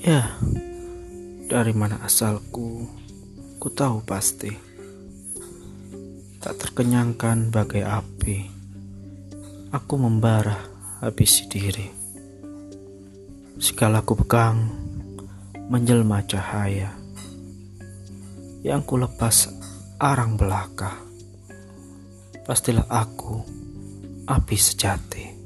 Ya, Dari mana asalku, ku tahu pasti. Tak terkenyangkan bagai api, aku membara habis diri. Segala ku pegang, menjelma cahaya. Yang ku lepas arang belaka. Pastilah aku api sejati.